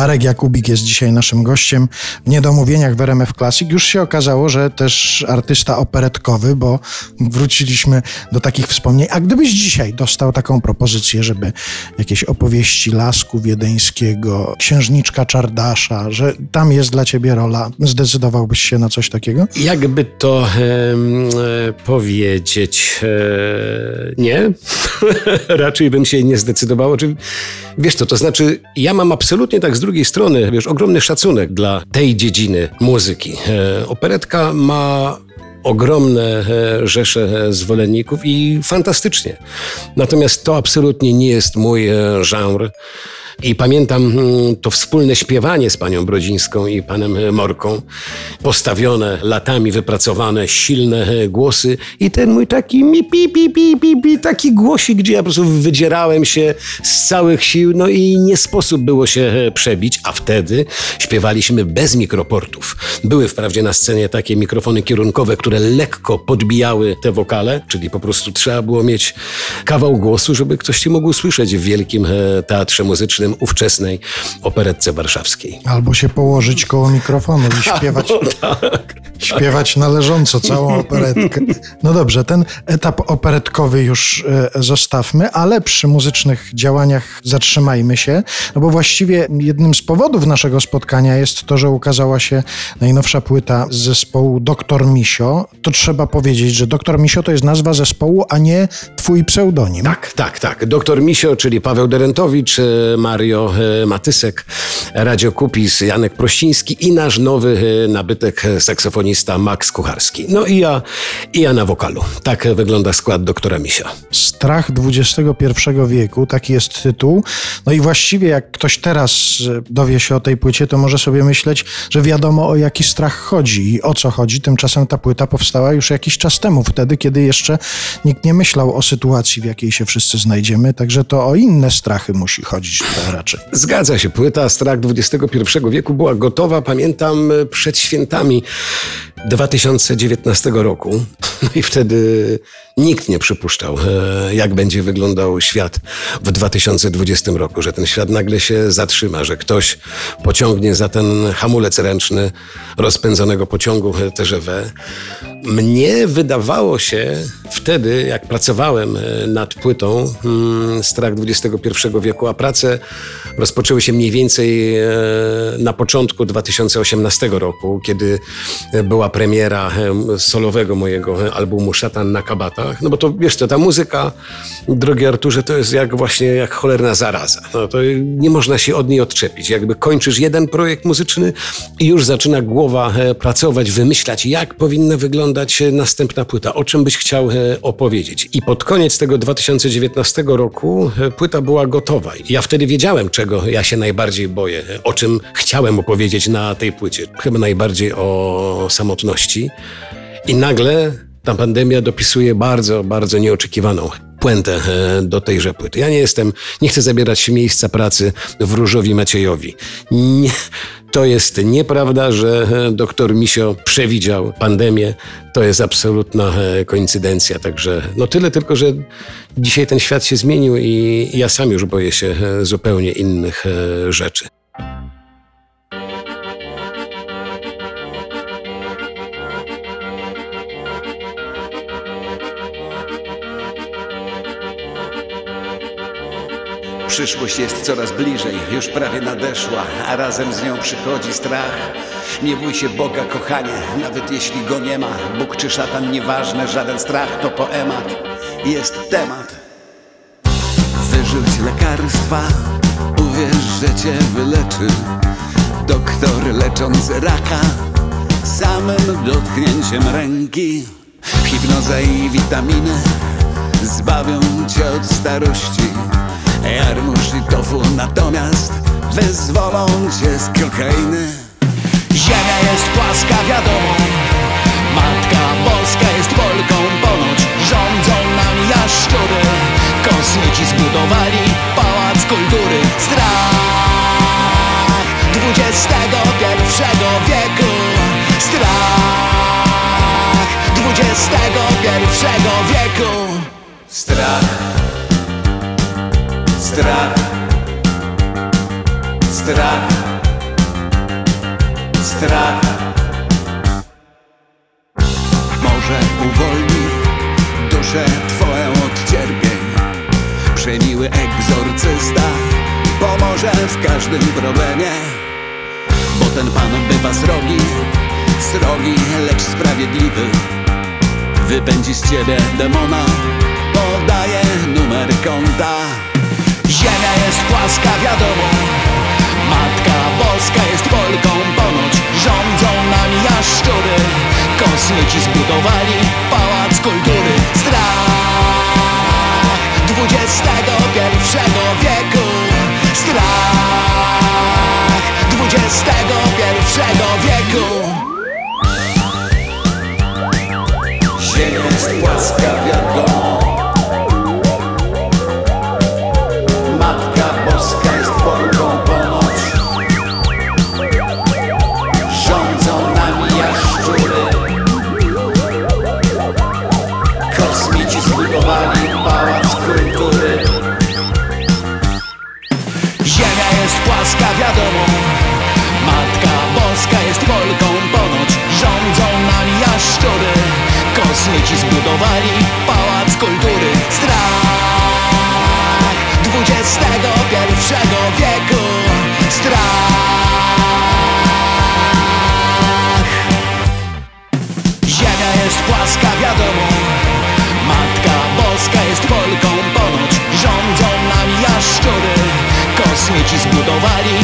Arek Jakubik jest dzisiaj naszym gościem w Niedomówieniach w RMF Classic. Już się okazało, że też artysta operetkowy, bo wróciliśmy do takich wspomnień. A gdybyś dzisiaj dostał taką propozycję, żeby jakieś opowieści Lasku Wiedeńskiego, Księżniczka Czardasza, że tam jest dla ciebie rola, zdecydowałbyś się na coś takiego? Jakby to e, powiedzieć, e, nie. Raczej bym się nie zdecydował. Wiesz co, to znaczy, ja mam absolutnie tak z drugiej strony, wiesz, ogromny szacunek dla tej dziedziny muzyki. E, operetka ma ogromne e, rzesze zwolenników i fantastycznie. Natomiast to absolutnie nie jest mój e, żanr. I pamiętam mm, to wspólne śpiewanie z panią Brodzińską i panem Morką, postawione latami, wypracowane, silne głosy. I ten mój taki mi pi, pi, pi, pi, pi, taki głosik, gdzie ja po prostu wydzierałem się z całych sił, no i nie sposób było się przebić, a wtedy śpiewaliśmy bez mikroportów. Były wprawdzie na scenie takie mikrofony kierunkowe, które lekko podbijały te wokale, czyli po prostu trzeba było mieć kawał głosu, żeby ktoś cię mógł słyszeć w wielkim e, teatrze muzycznym ówczesnej operetce warszawskiej. Albo się położyć koło mikrofonu i śpiewać, tak. śpiewać należąco całą operetkę. No dobrze, ten etap operetkowy już e, zostawmy, ale przy muzycznych działaniach zatrzymajmy się, no bo właściwie jednym z powodów naszego spotkania jest to, że ukazała się najnowsza płyta z zespołu Doktor Misio. To trzeba powiedzieć, że Doktor Misio to jest nazwa zespołu, a nie twój pseudonim. Tak, tak, tak. Doktor Misio, czyli Paweł Derentowicz, e, Mario e, Matysek, Radio Kupis, Janek Prościński i nasz nowy e, nabytek e, saksofonista Max Kucharski. No i ja, i ja na wokalu. Tak wygląda skład doktora Misia. Strach XXI wieku, taki jest tytuł. No i właściwie jak ktoś teraz dowie się o tej płycie, to może sobie myśleć, że wiadomo o jaki strach chodzi i o co chodzi. Tymczasem ta płyta powstała już jakiś czas temu, wtedy, kiedy jeszcze nikt nie myślał o sytuacji, w jakiej się wszyscy znajdziemy. Także to o inne strachy musi chodzić Zgadza się. Płyta Strach XXI wieku była gotowa, pamiętam, przed świętami 2019 roku. No i wtedy nikt nie przypuszczał, e, jak będzie wyglądał świat w 2020 roku, że ten świat nagle się zatrzyma, że ktoś pociągnie za ten hamulec ręczny rozpędzonego pociągu TGV. Mnie wydawało się wtedy, jak pracowałem e, nad płytą hmm, Strach XXI wieku, a prace rozpoczęły się mniej więcej e, na początku 2018 roku, kiedy była premiera solowego mojego albumu Szatan na kabatach. No bo to wiesz, to ta muzyka, drogi Arturze, to jest jak właśnie jak cholerna zaraza. No to nie można się od niej odczepić. Jakby kończysz jeden projekt muzyczny i już zaczyna głowa pracować, wymyślać, jak powinna wyglądać następna płyta, o czym byś chciał opowiedzieć. I pod koniec tego 2019 roku płyta była gotowa. Ja wtedy wiedziałem, czego ja się najbardziej boję, o czym chciałem opowiedzieć na tej płycie. Chyba najbardziej o samotności. I nagle ta pandemia dopisuje bardzo, bardzo nieoczekiwaną puentę e, do tejże płyty. Ja nie jestem, nie chcę zabierać miejsca pracy w Różowi Maciejowi. Nie, to jest nieprawda, że e, doktor Misio przewidział pandemię. To jest absolutna e, koincydencja. Także no tyle tylko, że dzisiaj ten świat się zmienił i ja sam już boję się zupełnie innych rzeczy. Przyszłość jest coraz bliżej, już prawie nadeszła, a razem z nią przychodzi strach. Nie bój się Boga, kochanie, nawet jeśli go nie ma. Bóg czy szatan, nieważne, żaden strach to poemat. Jest temat. Wyrzuć lekarstwa, uwierz, że cię wyleczy. Doktor leczący raka, samym dotknięciem ręki. Hipnoza i witaminy zbawią cię od starości. Jarmuż i tofu natomiast wyzwolą cię z kokainy. Ziemia jest płaska, wiadomo. Matka Boska jest Polką ponoć Rządzą nam jaszczury. Kosmici zbudowali pałac kultury. Strach XXI wieku. Strach XXI wieku. Strach, strach, strach. Może uwolni duszę Twoją od cierpień. Przemiły egzorcysta pomoże w każdym problemie. Bo ten Pan bywa srogi, srogi, lecz sprawiedliwy. Wypędzi z ciebie demona Podaje numer konta Ziemia jest płaska, wiadomo Kosmici zbudowali Pałac Kultury. Strach XXI wieku. Strach XXI wieku. Ziemia jest płaska, wiadomo Kosmici zbudowali Pałac Kultury. Ziemia jest płaska, wiadomo. Matka Boska jest Polką ponoć. Rządzą nami jaszczury. Kosmici zbudowali Pałac Kultury Kosmici zbudowali